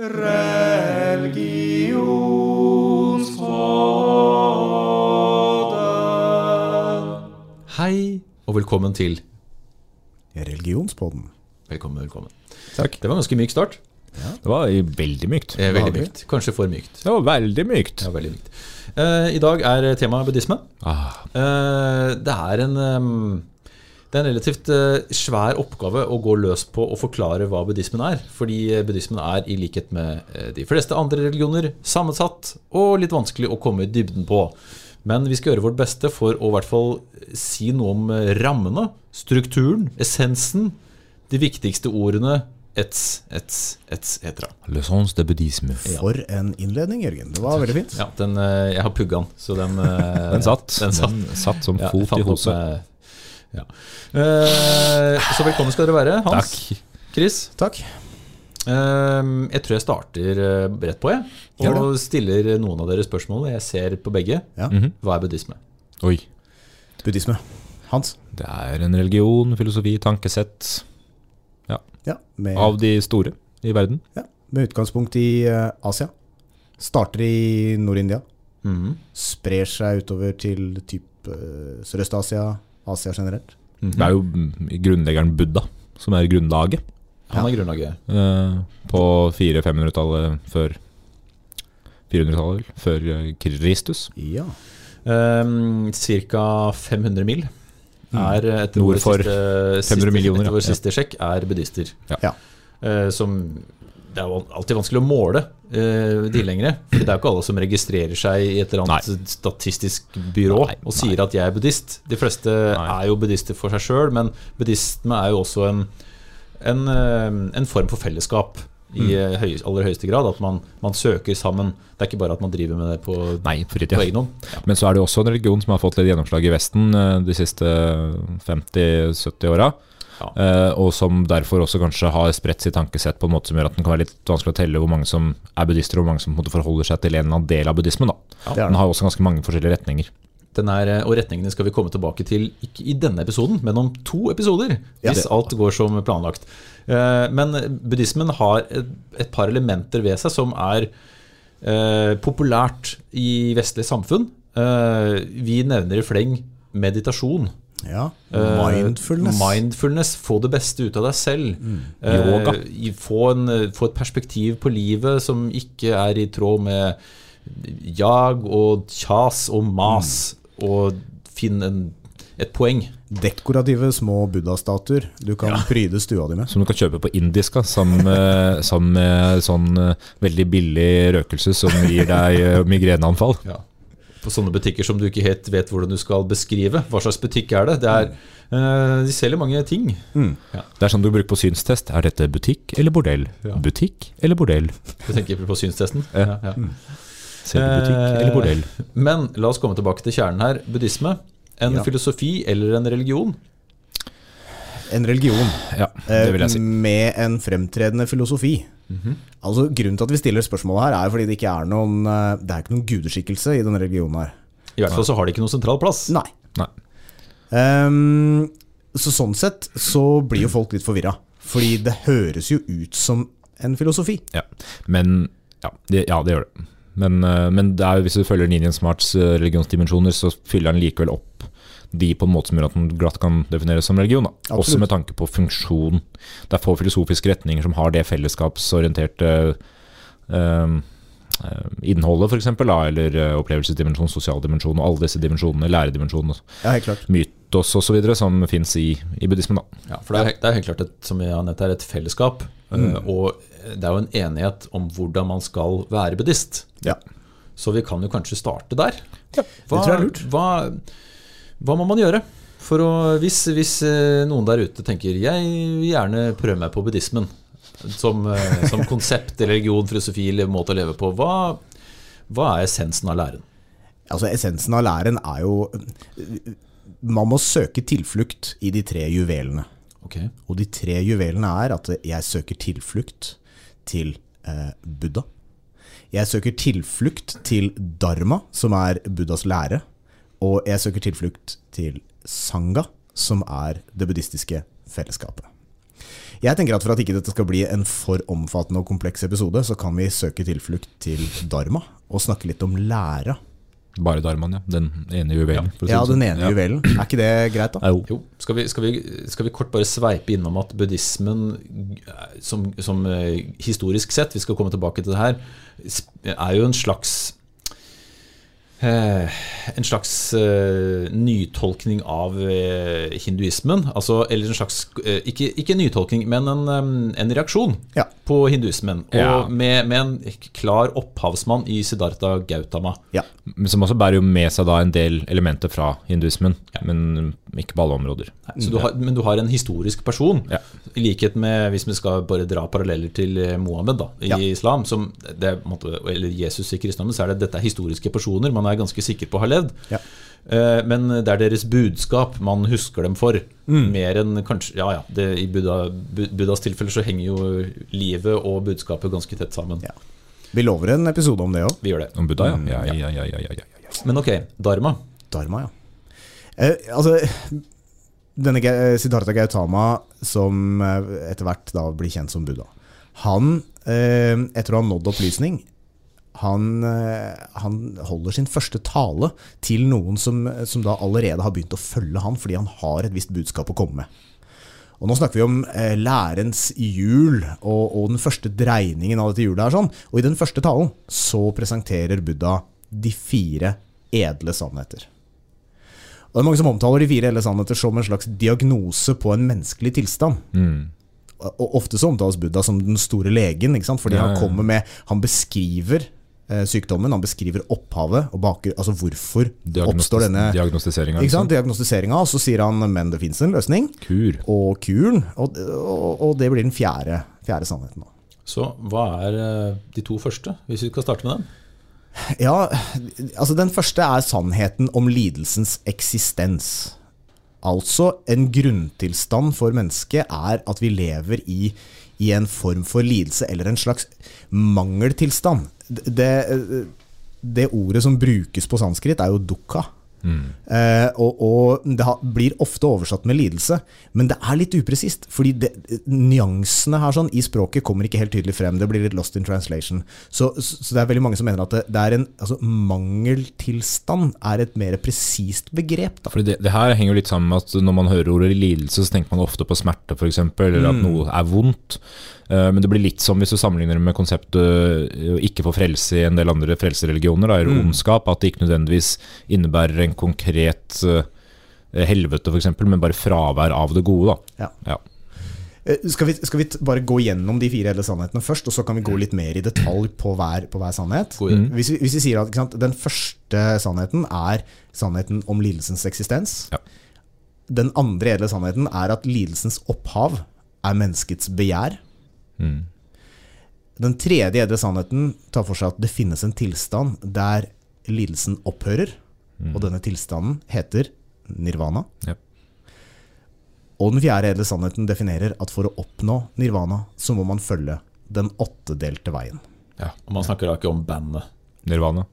Hei, og velkommen til Religionspodden. Velkommen, velkommen. Takk. Det var en ganske myk start. Det var veldig mykt. Eh, veldig mykt. Kanskje for mykt. Det var veldig mykt. Ja, veldig mykt. Eh, I dag er temaet buddhisme. Ah, Eh, det er en ehm, det er en relativt eh, svær oppgave å gå løs på og forklare hva buddhismen er. Fordi eh, buddhismen er, i likhet med eh, de fleste andre religioner, sammensatt og litt vanskelig å komme i dybden på. Men vi skal gjøre vårt beste for å i hvert fall si noe om rammene, strukturen, essensen, de viktigste ordene, ets, ets, etc. Leçons de buddhisme. For en innledning, Jørgen. Det var veldig fint. Ja, den, jeg har pugga den, så den, Den satt. Den satt. Den satt som fot ja, i hoset. Ja. Eh, så velkommen skal dere være, Hans. Takk. Chris. Takk. Eh, jeg tror jeg starter eh, rett på, jeg. Gjør Og stiller noen av dere spørsmål. Jeg ser på begge. Ja. Mhm. Hva er buddhisme? Oi. Buddhisme. Hans. Det er en religion, filosofi, tankesett Ja, med, av de store i verden. ja, med utgangspunkt i eh, Asia. Starter i Nord-India. Mhm. Sprer seg utover til type eh, Sørøst-Asia, Asia generelt. Mhm. Det er jo mm, grunnleggeren Buddha som er grunnlaget. Han er grunnlaget. Uh, på 400-500-tallet før 400-tallet, før eh, Kristus. Ja. Um, Ca. 500 mil er eh, etter Nord vår for siste, 500 siste, millioner, etter vår ja. siste sjekk er buddhister. Ja. Ja. Eh, som Det er jo alltid vanskelig å måle uh, lengre, For det er jo ikke alle som registrerer seg i et eller annet statistisk byrå Nei, og sier at jeg er buddhist. De fleste Nei. er jo buddhister for seg sjøl, men buddhisme er jo også en, en, eh, en form for fellesskap. I Mm. eh, høy, aller høyeste grad. At man, man søker sammen. Det er ikke bare at man driver med det på, Nei, på egen hånd. Ja. Men så er det også en religion som har fått litt gjennomslag i Vesten de siste 50-70 åra. Ja. Eh, og som derfor også kanskje har spredt sitt tankesett på en måte som gjør at den kan være litt vanskelig å telle hvor mange som er buddhister, og hvor mange som på en måte forholder seg til en eller annen del av buddhismen. Da. Ja, Den har også ganske mange forskjellige retninger. Den er, og retningene skal vi komme tilbake til, ikke i denne episoden, men om to episoder. Ja. Hvis alt går som planlagt. Eh, Men buddhismen har et, par elementer ved seg som er eh, populært i vestlige samfunn. Eh, vi nevner i fleng meditasjon. Ja. Mindfulness. Mindfulness. Mindfulness, Få det beste ut av deg selv. Mm. Yoga. Uh, få, en, få et perspektiv på livet som ikke er i tråd med jag og kjas og mas. Og finn en, et poeng. Dekorative små buddha-statuer du kan pryde stua di med. Som du kan kjøpe på indiska sammen med, sammen med sånn eh, veldig billig røkelse som gir deg migreneanfall. migreneanfall. På sånne butikker som du ikke helt vet hvordan du skal beskrive. Hva slags butikk er det? det er, uh, de selger mange ting. Mm. Det er sånn du bruker på synstest. Er dette butikk eller bordell? Ja. Butikk eller bordell? Du tenker på synstesten? Ja. Ja, ja. Selger butikk Eh, eller bordell? Men la oss komme tilbake til kjernen her. Buddhisme. En Ja. filosofi eller en religion? En religion Ja, det vil jeg si. eh, med en fremtredende filosofi. Altså Grunnen til at vi stiller spørsmålet her, er fordi det ikke er noen eh, Det er ikke noen gudeskikkelse i denne religionen her. I hvert fall så har de ikke noen sentral plass. Nei. Nei. Um, så sånn sett så blir jo folk litt forvirra. Fordi det høres jo ut som en filosofi. Ja, men ja, det, ja, det gjør det. Men, eh, men det er, hvis du følger Ninian Smarts eh, religionsdimensjoner, så fyller han likevel opp de på en måte som gjør at den glatt kan defineres som religion. Da. Også med tanke på funksjon. Det er få filosofiske retninger som har det fellesskapsorienterte eh, eh, innholdet, f.eks., eller eh, opplevelsesdimensjon, sosial dimensjon og alle disse dimensjonene, læredimensjonene, Ja, helt klart. mytos osv., som fins i, i buddhismen. Da. Ja, for det er, det er helt klart et, som jeg har nett her, et fellesskap. mm. Og det er jo en enighet om hvordan man skal være buddhist. Ja. Så vi kan jo kanskje starte der. det tror jeg er lurt. Hva, hva må man gjøre? For å, hvis, hvis eh, noen der ute tenker jeg vil gjerne prøve meg på buddhismen som, eh, som konsept, religion, filosofi, eller måte å leve på, hva, hva er essensen av læren? Altså Essensen av læren er jo Man må søke tilflukt i de tre juvelene. Okay. Og de tre juvelene er at jeg søker tilflukt til eh, Buddha. Jeg søker tilflukt til dharma, som er Buddhas lære. Og jeg søker tilflukt til sangha, som er det buddhistiske fellesskapet. Jeg tenker at For at ikke dette skal bli en for omfattende og kompleks episode, så kan vi søke tilflukt til dharma og snakke litt om læra. Bare dharmaen, ja. Den ene juvelen. Ja, Ja, den sånn. ene Ja. juvelen. Er ikke det greit, da? Jo. Jo, skal vi, skal, vi, skal vi kort bare sveipe innom at buddhismen som, som eh, historisk sett, vi skal komme tilbake til det her, er jo en slags en slags uh, nytolkning av uh, hinduismen. Altså, eller en slags uh, ikke, ikke nytolkning, men en, um, en reaksjon Ja. på hinduismen. Og Ja. med, med en klar opphavsmann i Siddhartha Gautama. Ja. Men Som også bærer jo med seg da en del elementer fra hinduismen, men ikke på alle områder. Så du har, men du har en historisk person, Ja. i likhet med hvis vi skal bare dra paralleller til eh, Mohammed da, i Ja. islam, som det, er eller Jesus i kristendommen, så er det dette er historiske personer man er ganske sikker på har levd. Ja. Eh, Men det er deres budskap man husker dem for, Mm. mer enn kanskje Ja, ja, det, i Buddha, Buddhas tilfelle så henger jo livet og budskapet ganske tett sammen. Ja. Vi lover en episode om det òg. Vi gjør det. Om Buddha, ja. Mm, Ja, ja. ja, ja, ja, ja, ja, ja. Men ok, dharma. Dharma, ja. Eh, altså, denne Siddhartha Gautama, som eh, etter hvert da blir kjent som Buddha, han, eh, etter å ha nådd opplysning, han, eh, han holder sin første tale til noen som, som da allerede har begynt å følge han, fordi han har et visst budskap å komme med. Og Nå snakker vi om eh, lærens hjul og, og den første dreiningen av dette hjulet. her sånn. Og I den første talen så presenterer Buddha de fire edle sannheter. Og Det er mange som omtaler de fire edle sannheter som en slags diagnose på en menneskelig tilstand. Mm. Og Ofte så omtales Buddha som den store legen, fordi Ja, han ja. kommer med Han beskriver sykdommen, han beskriver opphavet, og baker, altså hvorfor oppstår denne Diagnostiseringa. ikke og så sier han men det fins en løsning. Kur. Og kuren, og, og, og det blir den fjerde, fjerde sannheten. da. Så hva er eh, de to første, hvis vi skal starte med dem? Ja, altså den første er sannheten om lidelsens eksistens. Altså, en grunntilstand for mennesket er at vi lever i, i en form for lidelse, eller en slags mangeltilstand. Det, det ordet som brukes på sanskrit, er jo dukkha. Uh, og, og det har, blir ofte oversatt med lidelse, men det er litt upresist. Fordi det, nyansene her sånn i språket kommer ikke helt tydelig frem. Det blir litt lost in translation. Så, så det er veldig mange som mener at det, det er en altså, mangeltilstand er et mer presist begrep. Da. Fordi det, det her henger jo litt sammen med at når man hører ordet lidelse, så tenker man ofte på smerte, f.eks., eller Mm. at noe er vondt. Eh, Men det blir litt som hvis du sammenligner det med konseptet å ikke få frelse i en del andre frelsereligioner, da, eller Mm. ondskap, at det ikke nødvendigvis innebærer en konkret eh, helvete, f.eks., men bare fravær av det gode. Da. Ja. ja. Skal vi, skal vi bare gå gjennom de fire edle sannhetene først, og så kan vi gå litt mer i detalj på hver, på hver sannhet? God idé. Hvis, vi, hvis vi sier at ikke sant, den første sannheten er sannheten om lidelsens eksistens. Ja. Den andre edle sannheten er at lidelsens opphav er menneskets begjær. Mm. Den tredje edle sannheten tar for seg at det finnes en tilstand der lidelsen opphører, Mm. og denne tilstanden heter nirvana. Ja. Og den fjerde edle sannheten definerer at for å oppnå nirvana, så må man følge den åttedelte veien. Ja, Og man snakker da ikke om bandet. Nirvana.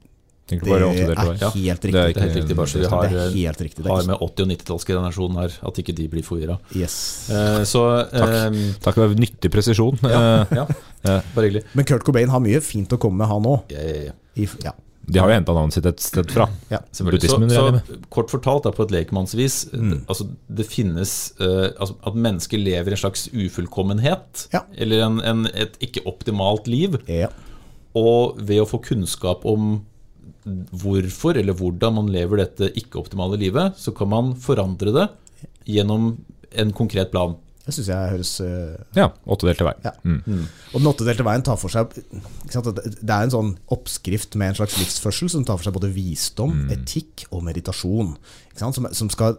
Du Det er? Ja, helt riktig. Det er helt riktig, bare så vi har, helt riktig. Det har med 80- og 90-tallsgenerasjonen her, at ikke de blir forvirra. Yes. Eh, Så eh, Takk for nyttig presisjon. ja, Eh, ja, bare hyggelig. Men Kurt Cobain har mye fint å komme med, han òg. Ja, ja, ja. Ja. De har jo henta navnet sitt et sted fra. Ja. Selvfølgelig. Så, Buddhismen, så kort fortalt, da, på et lekmannsvis Mm. altså, Det finnes uh, altså, At mennesker lever i en slags ufullkommenhet. Ja. Eller en, en, et ikke optimalt liv. Ja. Og ved å få kunnskap om hvorfor eller hvordan man lever dette ikke-optimale livet, så kan man forandre det gjennom en konkret plan. Det syns jeg høres uh, Ja, åttedelte vei. Ja. Mm. Og den åttedelte veien tar for seg ikke sant, at Det er en sånn oppskrift med en slags livsførsel som tar for seg både visdom, etikk og meditasjon. Ikke sant, som, som skal,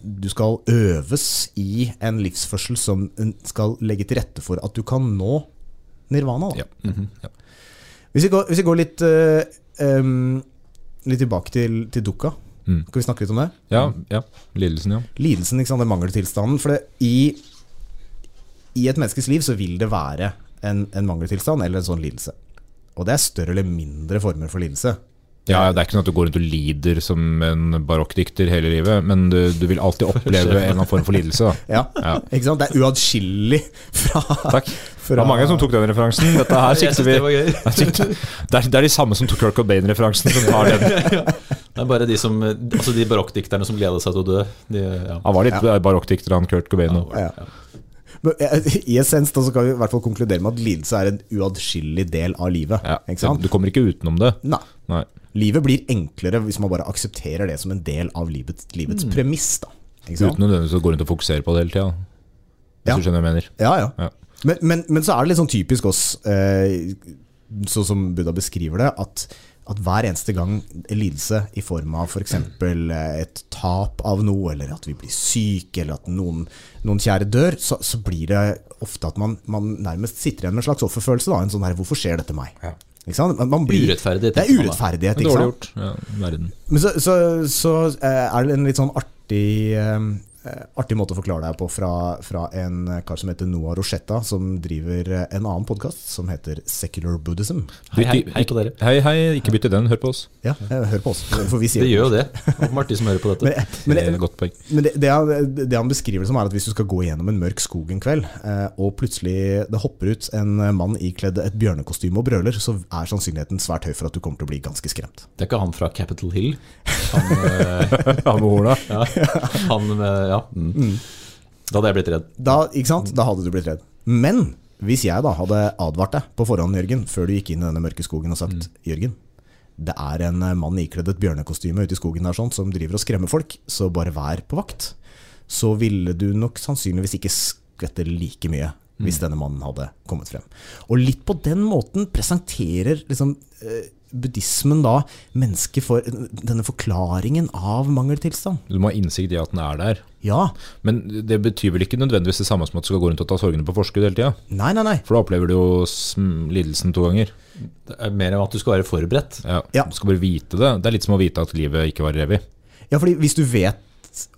du skal øves i en livsførsel som skal legge til rette for at du kan nå nirvana. Da. Ja. -hmm. ja. Hvis, vi går, hvis vi går litt, øh, øhm, litt tilbake til, til dukka, Mm. skal vi snakke litt om det? Ja, ja. Lidelsen, ja. lidelsen, ikke sant, den mangeltilstanden. For det, i, i et menneskes liv så vil det være en, en mangeltilstand eller en sånn lidelse. Og det er større eller mindre former for lidelse. Ja, Det er ikke sånn at du går rundt og lider som en barokkdikter hele livet, men du, du vil alltid oppleve en eller annen form for lidelse. da. Ja, Ja. ikke sant? Det er uatskillelig fra, Takk. Det var mange som tok den referansen. Dette her sikter vi det. Det er, det er de samme som tok Kurt Cobain-referansen, som tar den. Det er bare de som Altså de barokkdikterne som gleder seg til å dø. De, ja. Han var litt barokkdikter, han Kurt Cobain. Ja. Men, eh, I essens da, så kan vi i hvert fall konkludere med at lidelse er en uatskillelig del av livet. Ja, Ikke sant? Du kommer ikke utenom det. Nei. Nei. Livet blir enklere hvis man bare aksepterer det som en del av livets, livets premiss. Da. Uten nødvendigvis å gå rundt og fokusere på det hele tida. Hvis Ja. du skjønner hva jeg mener. Ja, ja. Ja. Men, men, men så er det litt sånn typisk oss, eh, sånn som Buddha beskriver det, at, at hver eneste gang lidelse i form av f.eks. For et tap av noe, eller at vi blir syke, eller at noen, noen kjære dør, så, så blir det ofte at man, man nærmest sitter igjen med en slags offerfølelse. Da, en sånn her 'hvorfor skjer dette meg'? Man blir, Urettferdighet, Det er urettferdighet. ikke sant? Dårlig gjort. Ja, verden. Men så, så, så eh, er det en litt sånn artig eh, Artig måte å forklare deg på fra, fra en kar som heter Noah Rochetta, som driver eh, en annen podkast som heter Secular Buddhism. Hei, hei, hei på dere. Hei, hei, ikke bytt i den, hør på oss. Ja, eh, hør på oss, for vi sier Det gjør jo det. Åpenbart de som hører på dette. Men, men, det er et godt poeng. men det, det, han, det han beskriver det som, er at hvis du skal gå gjennom en mørk skog en kveld, eh, og plutselig det hopper ut en mann ikledd et bjørnekostyme og brøler, så er sannsynligheten svært høy for at du kommer til å bli ganske skremt. Det er ikke han fra Capitol Hill. Han, eh, Han med horna. ja, han med Ja. Mm. Da hadde jeg blitt redd. Da, ikke sant? da hadde du blitt redd. Men hvis jeg da hadde advart deg på forhånd, Jørgen, før du gikk inn i denne mørke skogen og sagt Jørgen, det er en eh, mann ikledd et bjørnekostyme ute i skogen der sånn, som driver og skremmer folk, så bare vær på vakt. Så ville du nok sannsynligvis ikke skvette like mye hvis denne mannen hadde kommet frem. Og litt på den måten presenterer liksom eh, buddhismen da mennesket for denne forklaringen av mangeltilstand. Du må ha innsikt i at den er der. Ja. Men det betyr vel ikke nødvendigvis det samme som at du skal gå rundt og ta sorgene på forskudd hele tida? Nei, nei, nei. For da opplever du jo lidelsen to ganger. Det er mer enn at du skal være forberedt. Ja, Ja. Du skal bare vite det. Det er litt som å vite at livet ikke varer evig. Ja, fordi hvis du vet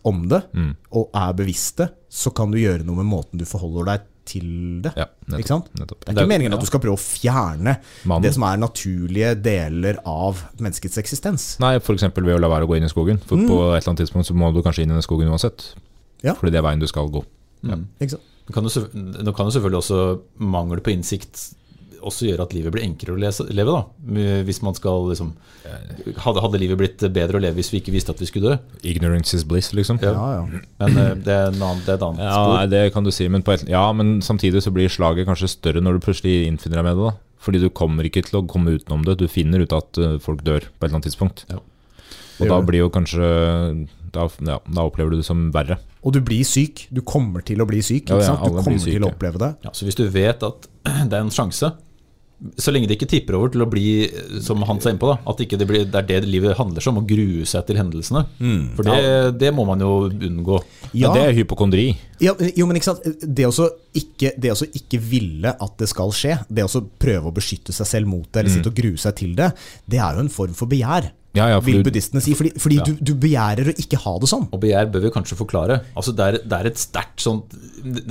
om det, Mm. og er bevisst det, så kan du gjøre noe med måten du forholder deg til det. Ja, nettopp, ikke sant? nettopp. Det er ikke meningen ja. at du skal prøve å fjerne Mannen. det som er naturlige deler av menneskets eksistens. Nei, f.eks. ved å la være å gå inn i skogen. For på et eller annet tidspunkt så må du kanskje inn i den skogen uansett. Ja. Fordi det er veien du skal gå. Mm. Ikke sant? Kan, du, nå kan jo selvfølgelig også mangel på innsikt også gjøre at livet blir enklere å lese, leve. da Hvis man skal liksom hadde, hadde livet blitt bedre å leve hvis vi ikke visste at vi skulle dø? Ignorance is bliss, liksom. Ja. Ja, ja. Men eh, det er, annen, det er et annet Ja, spor. nei, det kan du si, men, på et, ja, men samtidig så blir slaget kanskje større når du plutselig innfinner deg med det. da Fordi du kommer ikke til å komme utenom det. Du finner ut at eh, folk dør på et eller annet tidspunkt. Ja. Og da blir jo kanskje da, ja, da opplever du det som verre. Og du blir syk. Du kommer til å bli syk. Ja, Ikke ja, sant? Du kommer blir til å oppleve det. Ja, så hvis du vet at det er en sjanse så lenge det ikke tipper over til å bli, som Hans er inne på, da, at ikke det, blir, det er det livet handler om, å grue seg til hendelsene. For det, det må man jo unngå. Ja, det er hypokondri. Ja, jo, men ikke sant? Det å ikke, ikke ville at det skal skje, det å prøve å beskytte seg selv mot det, eller sitte og grue seg til det, det er jo en form for begjær, Ja, ja, vil buddhistene si. Fordi, fordi du, du begjærer å ikke ha det sånn. Og begjær bør vi kanskje forklare. Altså det, er, det er et sterkt sånt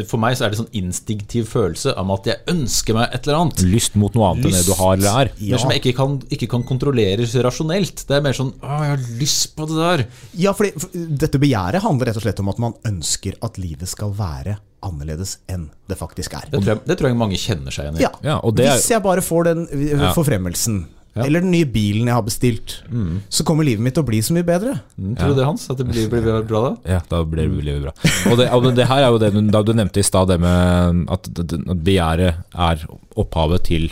For meg så er det sånn instinktiv følelse om at jeg ønsker meg et eller annet. Lyst mot noe annet enn det du har eller er. Ja. Men som jeg ikke kan, ikke kan kontrollere rasjonelt. Det er mer sånn Å, jeg har lyst på det der. Ja, fordi for, dette begjæret handler rett og slett om at man ønsker at livet skal være annerledes enn det faktisk er. Det tror jeg, det tror jeg mange kjenner seg igjen i. Ja, Ja, og det er- Hvis jeg bare får den forfremmelsen, Ja. Eller den nye bilen jeg har bestilt, så kommer livet mitt til å bli så mye bedre. Mm, Tror du det, Hans? At det blir, blir bra da? Ja, da blir livet bra. Og det, og det her er jo det du, da du nevnte i stad, det med at, at begjæret er opphavet til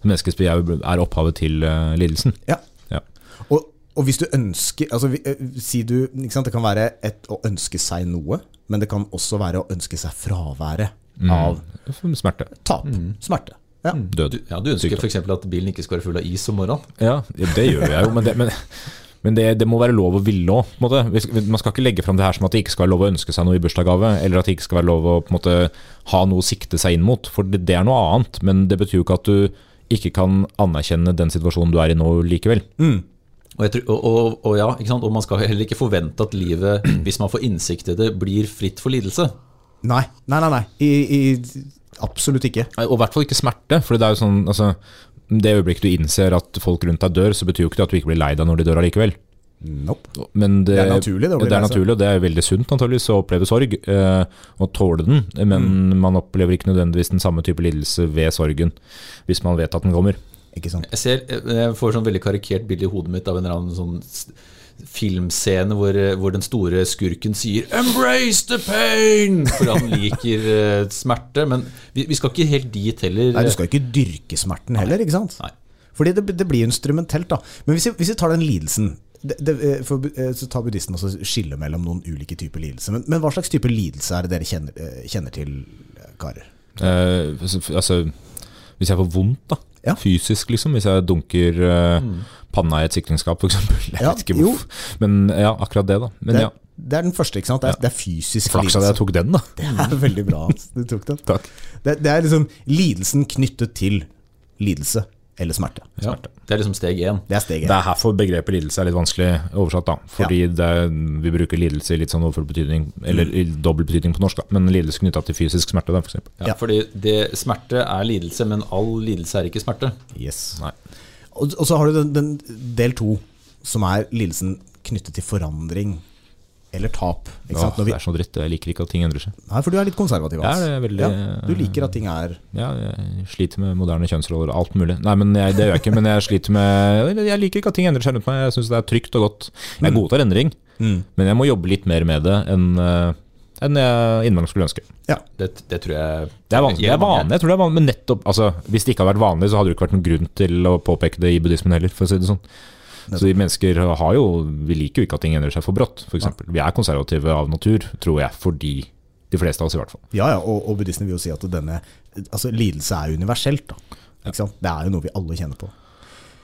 Menneskets begjær er opphavet til uh, lidelsen. Ja. Ja. Og, og hvis du ønsker altså, eh, si du, ikke sant, Det kan være et, å ønske seg noe, men det kan også være å ønske seg fraværet av Smerte. tap, smerte. Ja. Død. Ja, du ønsker f.eks. at bilen ikke skal være full av is om morgenen? Ja, det gjør jeg jo, men det, men, men det, det må være lov å ville òg. Man skal ikke legge fram det her som at det ikke skal være lov å ønske seg noe i bursdagsgave, eller at det ikke skal være lov å på en måte, ha noe å sikte seg inn mot. For det, det er noe annet, men det betyr jo ikke at du ikke kan anerkjenne den situasjonen du er i nå likevel. Og, jeg tror, og, og, og ja, ikke sant? og man skal heller ikke forvente at livet, hvis man får innsikt i det, blir fritt for lidelse. Nei, nei, nei. nei. I, i, absolutt ikke. Og i hvert fall ikke smerte. For det er jo sånn altså, det øyeblikket du innser at folk rundt deg dør, så betyr jo ikke det at du ikke blir lei deg når de dør allikevel. Nope. Men det, Det er naturlig, det det er naturlig, og det er veldig sunt antageligvis å oppleve sorg, eh, og tåle den. Men Mm. man opplever ikke nødvendigvis den samme type lidelse ved sorgen, hvis man vet at den kommer. Ikke sant? Jeg, ser, jeg får sånn veldig karikert bilde i hodet mitt av en eller annen sånn filmscene hvor, hvor den store skurken sier 'Embrace the pain!' For han liker uh, smerte. Men vi, vi skal ikke helt dit heller. Nei, du skal ikke dyrke smerten heller, ikke sant? Nei. Fordi det, det blir instrumentelt, da. Men hvis vi, hvis vi tar den lidelsen det, det, eh, for, eh, Så tar buddhisten også skille mellom noen ulike typer lidelse. Men, men hva slags type lidelse er det dere kjenner, eh, kjenner til, eh, karer? Eh, altså, altså, hvis jeg får vondt, da. Ja. Fysisk, liksom. Hvis jeg dunker eh, panna i et sikringsskap, f.eks. Jeg Ja, vet ikke hvorfor. Men ja, akkurat det, da. Men Det, ja, det er den første, ikke sant? Det er, det er fysisk Flaks at jeg tok den, da. Det er veldig bra at du tok den. Takk. Det, det er liksom lidelsen knyttet til lidelse eller smerte. Ja, det er liksom steg én. Det er steg Det er herfor begrepet lidelse er litt vanskelig oversatt, da. Fordi det, er- vi bruker lidelse i litt sånn overført betydning, eller i dobbel betydning på norsk, da. Men lidelse knytta til fysisk smerte, da, for eksempel. Ja, Ja. Fordi det, smerte er lidelse, men all lidelse er ikke smerte. Yes. Nei. Og, og så har du den, den del to, som er lidelsen knyttet til forandring eller tap. Ikke Åh. Når vi, det er så dritt. Jeg liker ikke at ting endrer seg. nei, for du er litt konservativ. Ja, det er veldig Ja, du liker at ting er Ja, jeg sliter med moderne kjønnsroller og alt mulig. Nei, men jeg, det gjør jeg ikke. Men jeg sliter med Jeg liker ikke at ting endrer seg rundt meg. Jeg syns det er trygt og godt. Jeg godtar endring, mm. men jeg må jobbe litt mer med det enn eh, enn jeg innimellom skulle ønske. Det, det tror jeg Det er vanlig, det er vanlig, jeg tror det er vanlig, men nettopp altså, Hvis det ikke hadde vært vanlig, så hadde det ikke vært noen grunn til å påpeke det i buddhismen heller, for å si det sånn. Så de mennesker har jo Vi liker jo ikke at ting endrer seg for brått, f.eks. Vi er konservative av natur, tror jeg, fordi de fleste av oss i hvert fall. Ja, ja, og, og buddhistene vil jo si at denne altså, lidelse er universelt. Da. Ikke sant? Det er jo noe vi alle kjenner på.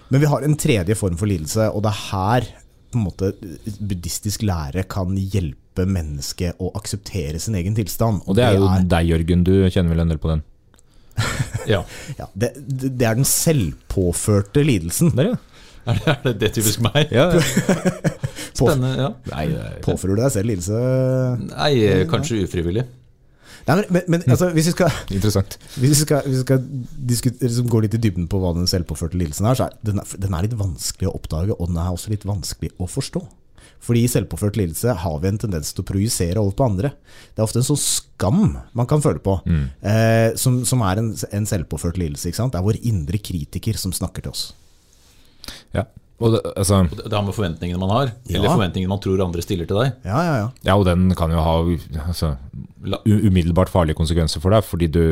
Men vi har en tredje form for lidelse, og det er her på en måte, buddhistisk lære kan hjelpe mennesket å akseptere sin egen tilstand. Og det er jo deg, Jørgen. Du kjenner vel en del på den? Ja. ja, det, det er den selvpåførte lidelsen. Der, ja. Er det, er det, det typisk meg? ja. Spennende. ja Nei, er- Påfører du deg selv lidelse? Nei, kanskje ufrivillig. Nei, men, men, men altså, hvis vi skal, hvis vi skal, hvis vi skal diskutere, liksom, gå litt i dybden på hva den selvpåførte lidelsen er, så er den, den er litt vanskelig å oppdage, og den er også litt vanskelig å forstå. Fordi i selvpåført lidelse har vi en tendens til å projisere over på andre. Det er ofte en sånn skam man kan føle på, eh, som, som er en, en selvpåført lidelse. Det er vår indre kritiker som snakker til oss. Ja. Og det, altså, Og Det har med forventningene man har, Ja. eller forventningene man tror andre stiller til deg. Ja, ja, ja. ja, og den kan jo ha altså, umiddelbart farlige konsekvenser for deg. Fordi du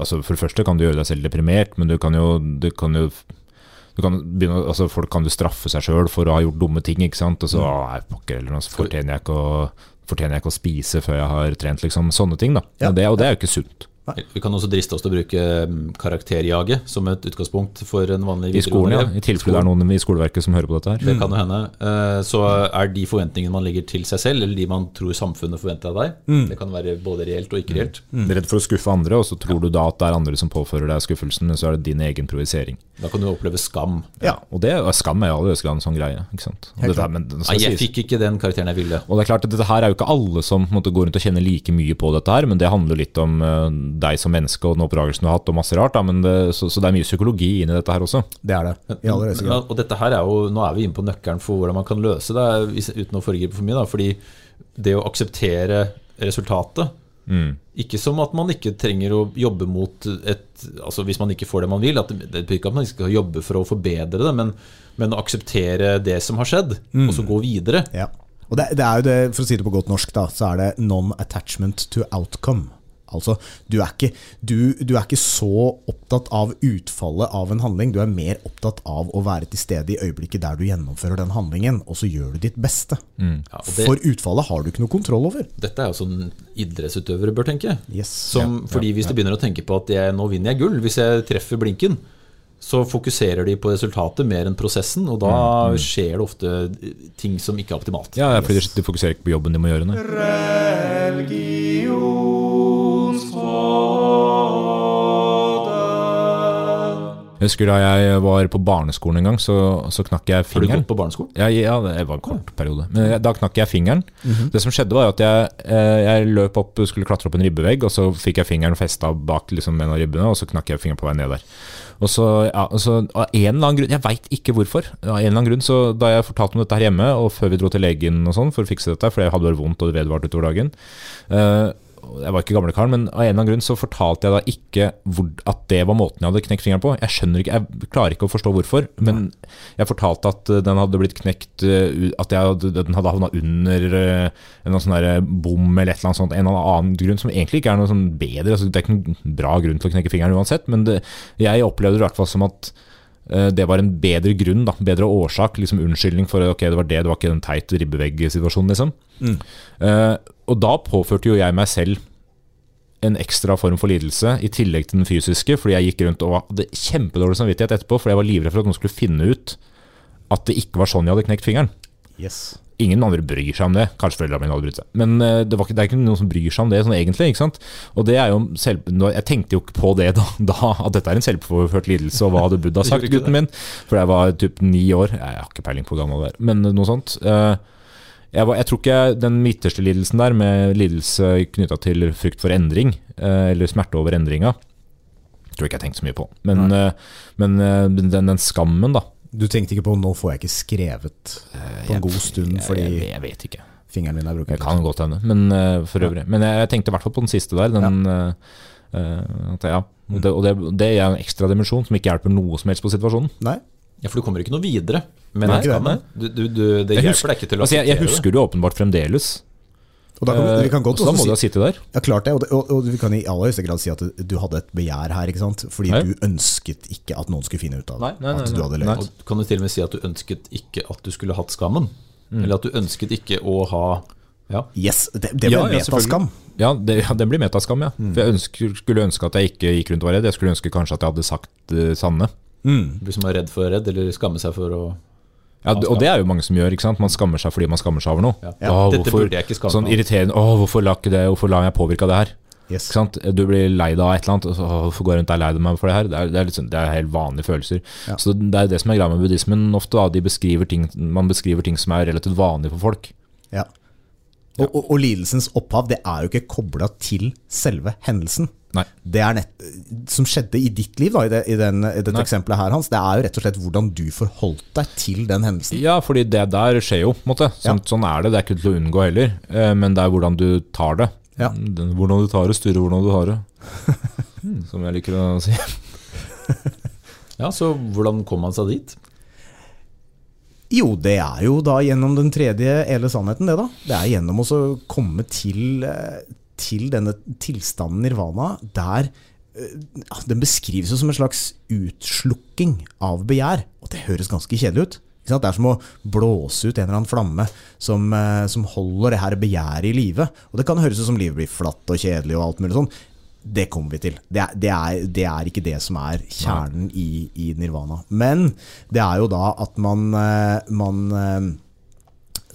altså For det første kan du gjøre deg selv deprimert, men du kan jo, du kan jo du kan begynne, altså Folk kan jo straffe seg sjøl for å ha gjort dumme ting. ikke sant? Og så «Å, nei, pokker, eller noe, så fortjener jeg, ikke å, fortjener jeg ikke å spise før jeg har trent. liksom, Sånne ting. da. Ja. Og, det, og det er jo ikke sunt. Vi kan også driste oss til å bruke mm, karakterjaget som et utgangspunkt for en vanlig I skolen, ja. videregående I tilfelle det er noen i skoleverket som hører på dette her. Det kan jo hende. Eh, Så er de forventningene man legger til seg selv, eller de man tror samfunnet forventer av deg, Mm. det kan være både reelt og ikke reelt. Du er redd for å skuffe andre, og så tror du da at det er andre som påfører deg skuffelsen, men så er det din egen projisering. Da kan du oppleve skam. Ja. Og det skam er jo aller høyeste grad en sånn greie. ikke sant? Dette, men, Nei, jeg fikk ikke den karakteren jeg ville. Og det er klart at dette her er jo ikke alle som måte, går rundt og kjenner like mye på dette her, men det handler litt om eh, deg som menneske og den oppdragelsen du har hatt, og masse rart. Da, men det, så, så det er mye psykologi inn i dette her også. Det er det. I aller høyeste grad. og dette her er jo, Nå er vi inne på nøkkelen for hvordan man kan løse det, uten å foregripe for mye. da, fordi det å akseptere resultatet Ikke som at man ikke trenger å jobbe mot et Altså hvis man ikke får det man vil. At det betyr ikke at man ikke skal jobbe for å forbedre det, men, men å akseptere det som har skjedd, og så gå videre. Ja. Og det, det er jo det, for å si det på godt norsk, da, så er det non-attachment to outcome. Altså, du er, ikke, du, du er ikke så opptatt av utfallet av en handling, du er mer opptatt av å være til stede i øyeblikket der du gjennomfører den handlingen, og så gjør du ditt beste. Ja, det, For utfallet har du ikke noe kontroll over. dette er jo sånn idrettsutøvere bør tenke. Yes. Som, fordi hvis de begynner å tenke på at jeg, nå vinner jeg gull, hvis jeg treffer blinken, så fokuserer de på resultatet mer enn prosessen, og da skjer det ofte ting som ikke er optimalt. Ja, fordi de fokuserer ikke på jobben de må gjøre. Nei. Jeg husker da jeg var på barneskolen en gang, så, så knakk jeg Har du gått på barneskolen? Ja, ja, det var en kort periode. Men jeg, da knakk jeg fingeren. Det som skjedde, var at jeg, eh, jeg løp opp, skulle klatre opp en ribbevegg, og så fikk jeg fingeren festa bak liksom, en av ribbene, og så knakk jeg fingeren på vei ned der. Og så, ja, og så Av en eller annen grunn, jeg veit ikke hvorfor, av en eller annen grunn, så da jeg fortalte om dette her hjemme, og før vi dro til legen og sånn for å fikse dette, for jeg hadde bare vondt og det vedvarte utover dagen eh, jeg var ikke gamlekaren, men av en eller annen grunn så fortalte jeg da ikke hvor, at det var måten jeg hadde knekt fingeren på. Jeg skjønner ikke, jeg klarer ikke å forstå hvorfor, men jeg fortalte at eh, den hadde blitt knekt eh, At jeg den hadde havna under eh, en sånn der bom eller et eller annet sånt. En eller annen grunn som egentlig ikke er noe sånn bedre. Altså, det er ikke en bra grunn til å knekke fingeren uansett, men det, jeg opplevde det i hvert fall som at det var en bedre grunn, da, bedre årsak, liksom unnskyldning for ok, det var det, det var ikke den teit ribbevegg-situasjonen, liksom. Eh, og da påførte jo jeg meg selv en ekstra form for lidelse, i tillegg til den fysiske, fordi jeg gikk rundt og hadde kjempedårlig samvittighet etterpå, fordi jeg var livredd for at noen skulle finne ut at det ikke var sånn jeg hadde knekt fingeren. Yes. Ingen andre bryr seg om det. Kanskje foreldrene mine hadde brydd seg. Men eh, det, var ikke, det er ikke noen som bryr seg om det sånn egentlig. ikke sant? Og det er jo selv, Jeg tenkte jo ikke på det da, da, at dette er en selvpåført lidelse, og hva hadde Buddha sagt, gutten min? For jeg var typ ni år. Jeg har ikke peiling på hvor gammel jeg er, men noe sånt. Eh, jeg, var, jeg tror ikke den midterste lidelsen der, med lidelse knytta til frykt for endring, eh, eller smerte over endringa, tror jeg ikke jeg tenkte så mye på. Men, men den, den skammen, da. Du tenkte ikke på 'nå får jeg ikke skrevet på en god stund Jeg, fordi jeg, jeg vet ikke. fingeren min er Det kan godt hende, men eh, for øvrig. Men jeg, jeg tenkte i hvert fall på den siste der. Den, eh, eh, at, ja. og, det, og det, det er en ekstra dimensjon som ikke hjelper noe som helst på situasjonen. Nei? Ja, for du kommer ikke noe videre. Men Nei, nei, ikke det. nei. Du, du, du, det Jeg hjelper husker- deg ikke til å Altså, jeg, jeg husker det jo åpenbart fremdeles. Og da kan, vi kan godt Eh, så da må si du ha sittet der. Ja, klart det. Og, og, og vi kan i aller høyeste grad si at du hadde et begjær her, ikke sant? Fordi Nei. du ønsket ikke at noen skulle finne ut av Nei, nei, nei, at du hadde Nei. løyet. Og kan du til og med si at du ønsket ikke at du skulle hatt skammen? Eller at du ønsket ikke å ha Ja, Yes, det, det ble Ja, ja, metaskam. Ja, det, ja, det blir metaskam, ja. For jeg ønsker, skulle ønske at jeg ikke gikk rundt og var redd. Jeg skulle ønske kanskje at jeg hadde sagt det sanne. Mm. du som er redd for å være redd, eller skamme seg for å Ja, og det er jo mange som gjør. ikke sant? Man skammer seg fordi man skammer seg over noe. Ja. Åh, Dette hvorfor, burde jeg ikke skamme sånn irriterende Åh, hvorfor la ikke det, hvorfor lar jeg påvirke av det her? Yes. Ikke sant? Du blir lei deg av et eller annet, og så «Åh, hvorfor går jeg rundt og er lei meg for det her? Det er, det er, liksom, det er helt vanlige følelser. Ja. Så det er det som er greia med buddhismen ofte. da, de beskriver ting, Man beskriver ting som er relativt vanlige for folk. Ja. Og, og, og lidelsens opphav det er jo ikke kobla til selve hendelsen. Nei. Det er nett, som skjedde i ditt liv, da, i, det, i, den, i dette Nei. eksempelet her, Hans. Det er jo rett og slett hvordan du forholdt deg til den hendelsen. Ja, fordi det der skjer jo, på en måte. Sånn, sånn er det. Det er ikke til å unngå heller. Eh, Men det er hvordan du tar det. Ja. Hvordan du tar det, styrer hvordan du har det. Hmm, Som jeg liker å si. Ja, så hvordan kom man seg dit? Jo, det er jo da gjennom den tredje hele sannheten, det da. Det er gjennom å komme til, eh, til denne tilstanden nirvana, der eh, den beskrives jo som en slags utslukking av begjær. Og det høres ganske kjedelig ut. Det er som å blåse ut en eller annen flamme som, eh, som holder det her begjæret i live. Og det kan høres ut som livet blir flatt og kjedelig og alt mulig sånn. Det kommer vi til. Det er, det er, det er ikke det som er kjernen i, i nirvana. Men det er jo da at man, eh, man eh,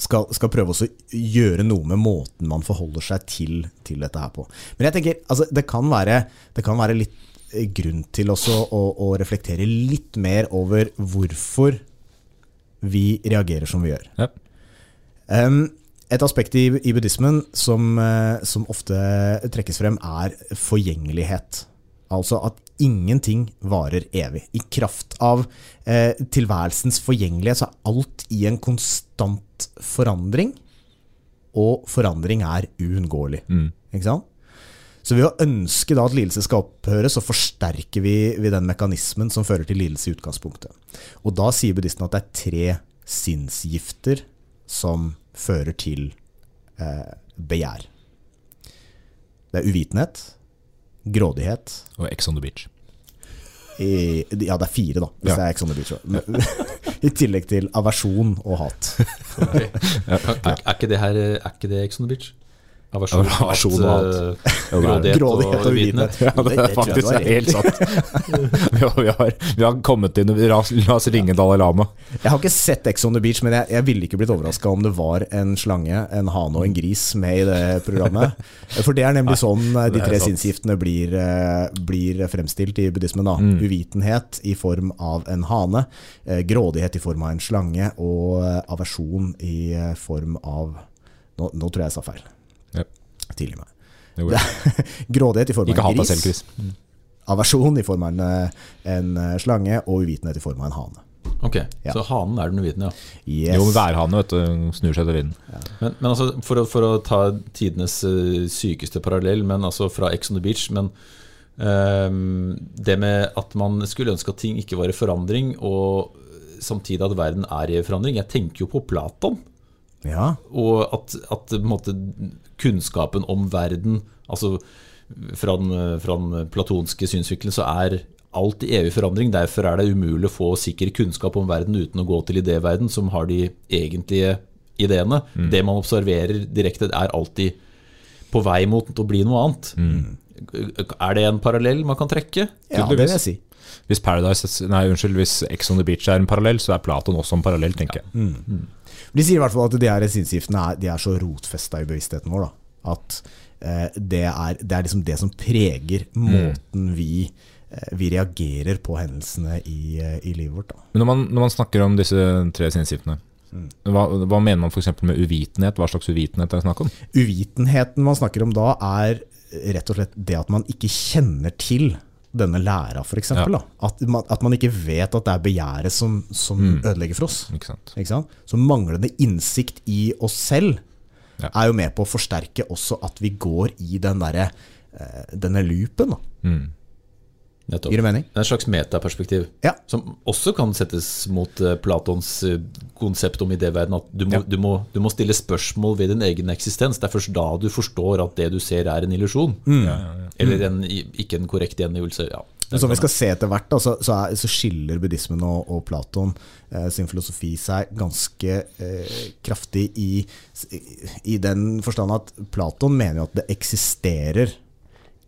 skal, skal prøve å gjøre noe med måten man forholder seg til, til dette her på. Men jeg tenker, altså, det, kan være, det kan være litt eh, grunn til også å, å reflektere litt mer over hvorfor vi reagerer som vi gjør. Ja. Um, et aspekt i, i buddhismen som, eh, som ofte trekkes frem, er forgjengelighet. Altså at ingenting varer evig. I kraft av eh, tilværelsens forgjengelighet så er alt i en konstant forandring, og forandring er uunngåelig. Ikke sant? Så ved å ønske da at lidelse skal opphøre, så forsterker vi, vi den mekanismen som fører til lidelse i utgangspunktet. Og da sier buddhisten at det er tre sinnsgifter som fører til eh, begjær. Det er uvitenhet, grådighet Og Ex on the beach. i, Ja, det er fire, da, hvis Ja. det er Ex on the Beach. Men- I tillegg til aversjon og hat. Er, er, ikke det her, er ikke det Ex on the Beach? Aversjon, Aversjon og alt. eh, er. Grådighet, Grådighet og uvitenhet. Ja, det er faktisk du har helt sant. Vi har, vi har, vi har kommet inn La oss, ringe Dalai Lama. Jeg har ikke sett Ex on the Beach, men jeg, jeg ville ikke blitt overraska om det var en slange, en hane og en gris med i det programmet. For det er nemlig sånn eh, de er tre sinnsgiftene blir, eh, blir fremstilt i buddhismen. da Uvitenhet i form av en hane, eh, grådighet i form av en slange, og eh, aversjon i eh, form av Nå, nå tror jeg jeg sa feil. Ja. Tilgi meg. Grådighet i form av en gris. Chris. Aversjon i form av en, eh, en eh, slange, og uvitenhet i form av en hane. Ok, Ja. så hanen er den uvitende, ja. Yes. Jo, værhane vet du, snur seg til vinden. Men, men altså, for å, for å ta tidenes eh, sykeste parallell, men altså fra Ex on the Beach Men um, det med at man skulle ønske at ting ikke var i forandring, og samtidig at verden er i forandring Jeg tenker jo på Platon. Ja. Og at, at måte, kunnskapen om verden Altså fra den, fra den platonske synsvinkelen så er alt i evig forandring. Derfor er det umulig å få sikker kunnskap om verden uten å gå til idéverden, som har de egentlige ideene. Det man observerer direkte, er alltid på vei mot å bli noe annet. Er det en parallell man kan trekke? ja, det vil jeg si. Hvis Paradise, nei unnskyld, hvis Ex on the Beach er en parallell, så er Platon også en parallell, tenker jeg. De sier i hvert fall at de her sinnsgiftene er, de er så rotfesta i bevisstheten vår da, at eh, det, er, det er liksom det som preger måten vi, eh, vi reagerer på hendelsene i, eh, i livet vårt. Når man, når man snakker om disse tre sinnsgiftene, hva, hva mener man f.eks. med uvitenhet? Hva slags uvitenhet er det snakk om? Uvitenheten man snakker om da, er rett og slett det at man ikke kjenner til denne læra, f.eks. Ja. At, man, at man ikke vet at det er begjæret som, som ødelegger for oss. Ikke sant? Ikke sant? Så manglende innsikt i oss selv Ja. er jo med på å forsterke også at vi går i den derre eh, denne loopen. Da. Mm. Nettopp. Gir det mening? Det er et slags metaperspektiv. Ja. Som også kan settes mot eh, Platons eh, konsept om idéverden. At du må, Ja. du, må, du må stille spørsmål ved din egen eksistens. Det er først da du forstår at det du ser, er en illusjon. Eller en, ikke en korrekt gjengivelse. Ja. Men som vi skal se etter hvert, da, så, så, er, så skiller buddhismen og, og Platon eh, sin filosofi seg ganske eh, kraftig i, i den forstand at Platon mener jo at det eksisterer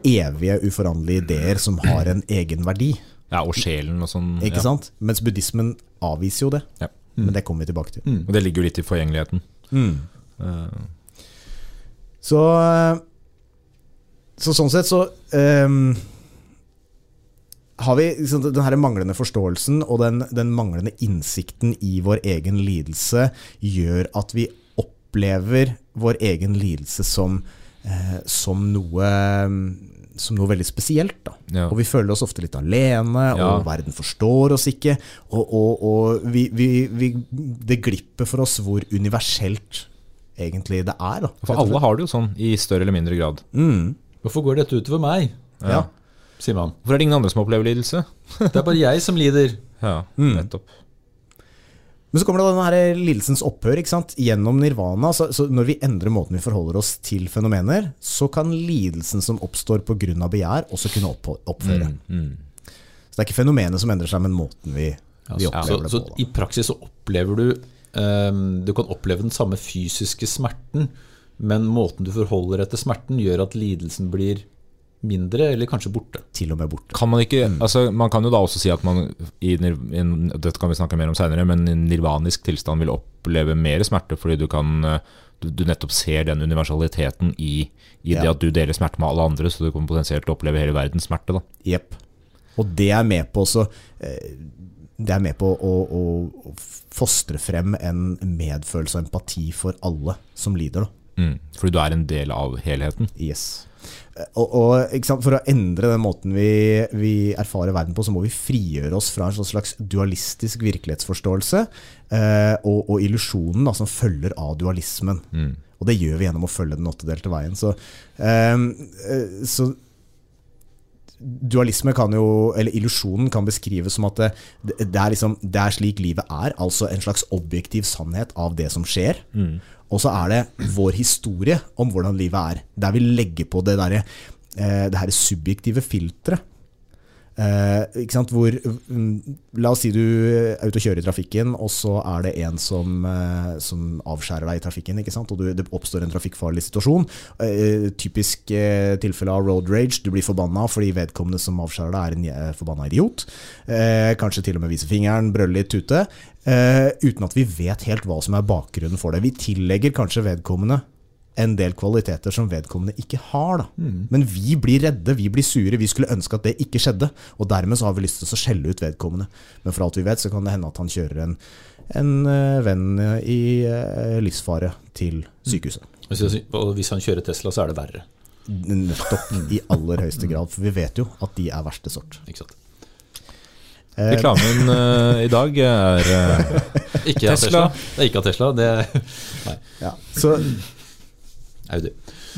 evige, uforanderlige ideer som har en egen verdi. Ja, og sjelen og sånn. Ikke ja. sant? Mens buddhismen avviser jo det. Ja. Men det kommer vi tilbake til. Og det ligger jo litt i forgjengeligheten. Eh, Så, eh, så sånn sett så um, har vi liksom, den her manglende forståelsen og den, den manglende innsikten i vår egen lidelse gjør at vi opplever vår egen lidelse som, eh, som noe som noe veldig spesielt. Da. Ja. Og vi føler oss ofte litt alene, Ja. og verden forstår oss ikke. Og, og, og vi, vi, vi, det glipper for oss hvor universelt egentlig det er. Da. for alle har det jo sånn, i større eller mindre grad. Mm. Hvorfor går dette utover meg, Ja. sier man. Hvorfor er det ingen andre som opplever lidelse? Det er bare jeg som lider. Ja, Mm. Men så kommer det denne her lidelsens opphør ikke sant? gjennom nirvana. Så, så når vi endrer måten vi forholder oss til fenomener, så kan lidelsen som oppstår pga. begjær, også kunne opp, opphøre. Mm. Så det er ikke fenomenet som endrer seg, men måten vi, vi opplever opplever så det på. i praksis så opplever du um, Du kan oppleve den samme fysiske smerten, men måten du forholder deg til smerten, gjør at lidelsen blir mindre, eller kanskje borte. Til og med borte. Kan man ikke, altså man kan jo da også si at man i, i dette kan vi snakke mer om senere, men i nirvanisk tilstand vil oppleve mer smerte, fordi du kan du, du nettopp ser den universaliteten i, i det at du deler smerte med alle andre, så du kan potensielt oppleve hele verdens smerte. da. Jepp. Og det er med på også eh, Det er med på å, å, å fostre frem en medfølelse og empati for alle som lider. Da. Mm. Fordi du er en del av helheten. Yes. Og, og sant? For å endre den måten vi, vi erfarer verden på, så må vi frigjøre oss fra en sånn slags dualistisk virkelighetsforståelse eh, og, og illusjonen som følger av dualismen. Mm. Og det gjør vi gjennom å følge den åttedelte veien. Så, eh, eh, så dualisme kan jo, eller illusjonen kan beskrives som at det, det, er liksom, det er slik livet er, altså en slags objektiv sannhet av det som skjer. Og så er det vår historie om hvordan livet er, der vi legger på det derre eh, det her subjektive filteret. Eh? Hvor, mm, la oss si du er ute og kjører i trafikken, og så er det en som, eh, som avskjærer deg i trafikken. Og du, det oppstår en trafikkfarlig situasjon. Eh, typisk eh, tilfelle av road rage. Du blir forbanna fordi vedkommende som avskjærer deg, er en eh, forbanna idiot. Eh, kanskje til og med viser fingeren, brøller litt ute. Eh, uten at vi vet helt hva som er bakgrunnen for det. Vi tillegger kanskje vedkommende en del kvaliteter som vedkommende ikke har. Da. Men vi blir redde, vi blir sure, vi skulle ønske at det ikke skjedde. Og dermed så har vi lyst til å skjelle ut vedkommende. Men for alt vi vet, så kan det hende at han kjører en, en eh, venn i eh, livsfare til sykehuset. Mm. og hvis han kjører Tesla, så er det verre. Nettopp. I aller høyeste grad. For vi vet jo at de er verste sort. Ikke sant? Eh, Reklamen uh, i dag er uh, Ikke Tesla. Tesla. Det er ikke av Tesla, det nei. ja. Så Audi.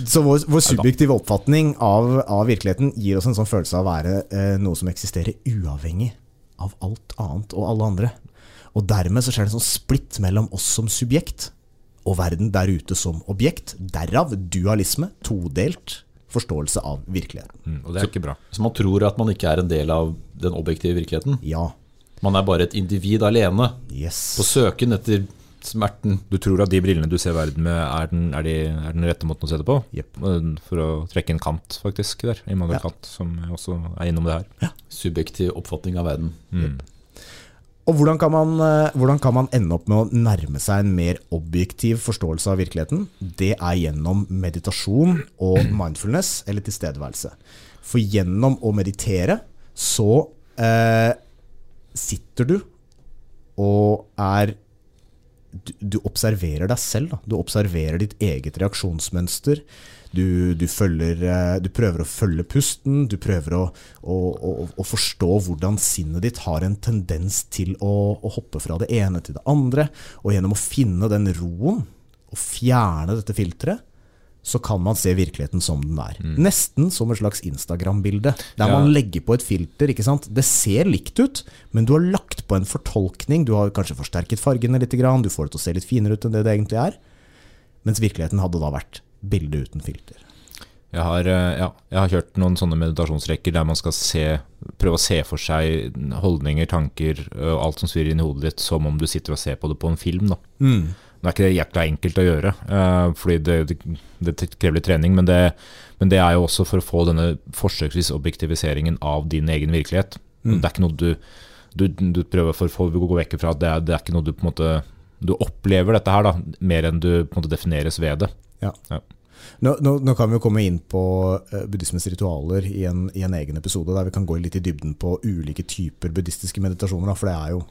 Så vår, vår subjektive oppfatning av, av virkeligheten gir oss en sånn følelse av å være eh, noe som eksisterer uavhengig av alt annet og alle andre. Og dermed så skjer det en sånn splitt mellom oss som subjekt og verden der ute som objekt. Derav dualisme, todelt forståelse av virkeligheten. mm, Og det er ikke bra. Så man tror at man ikke er en del av den objektive virkeligheten. Ja. Man er bare et individ alene Yes. på søken etter smerten. Du tror at de brillene du ser verden med, er den, er de, er den rette måten å se det på? Jepp. Eh, For å trekke en kant, faktisk, der. Immanuel Ja. Kant, som også er innom det her. Subjektiv oppfatning av verden. Mm. Og hvordan kan, man, eh, hvordan kan man ende opp med å nærme seg en mer objektiv forståelse av virkeligheten? Det er gjennom meditasjon og mindfulness, eller tilstedeværelse. For gjennom å meditere så eh, sitter du og er du, observerer deg selv. Da. Du observerer ditt eget reaksjonsmønster. Du, du, følger, eh, du prøver å følge pusten, du prøver å, å, å, å forstå hvordan sinnet ditt har en tendens til å hoppe fra det ene til det andre. Og gjennom å finne den roen og fjerne dette filteret, så kan man se virkeligheten som den er. Nesten som et slags Instagram-bilde, der Ja. man legger på et filter. ikke sant? Det ser likt ut, men du har lagt på en fortolkning. Du har kanskje forsterket fargene litt, du får det til å se litt finere ut enn det det egentlig er. Mens virkeligheten hadde da vært bilde uten filter. Jeg har, eh, ja, jeg har kjørt noen sånne meditasjonsrekker der man skal se, prøve å se for seg holdninger, tanker og alt som svirrer inn i hodet ditt, som om du sitter og ser på det på en film. Da. Nå er ikke det jækla enkelt å gjøre, eh, fordi det, det, det krever litt trening, men det, men det er jo også for å få denne forsøksvis objektiviseringen av din egen virkelighet. Det er ikke noe du, du, du prøver for, for å gå vekk fra. Det er, det er ikke noe du på en måte Du opplever dette her da, mer enn du på en måte defineres ved det. Ja. Ja. Nå, nå, nå kan vi jo komme inn på eh, buddhismens ritualer i en, i en egen episode, der vi kan gå litt i dybden på ulike typer buddhistiske meditasjoner. Da, for det er jo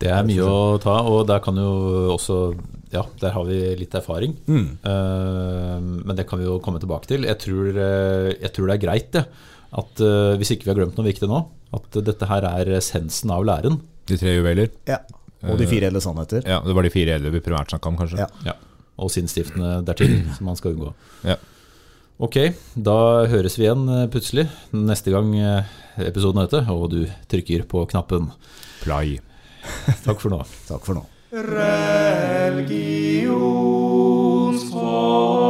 Det er mye å ta, og der kan jo også Ja, der har vi litt erfaring. Eh, men det kan vi jo komme tilbake til. Jeg tror, eh, jeg tror det er greit, det. At uh, hvis ikke vi har glemt noe viktig nå, at dette her er essensen av læren. De tre juveler. ja. Og de fire edle sannheter. Ja, Det var de fire edle vi primært snakka om, kanskje. Ja. Ja. Og sinnsstiftende dertil, som man skal unngå. Ja. Ok, da høres vi igjen plutselig neste gang episoden er ute, og du trykker på knappen. Play. Takk for nå. Takk for nå. Religionsfolk.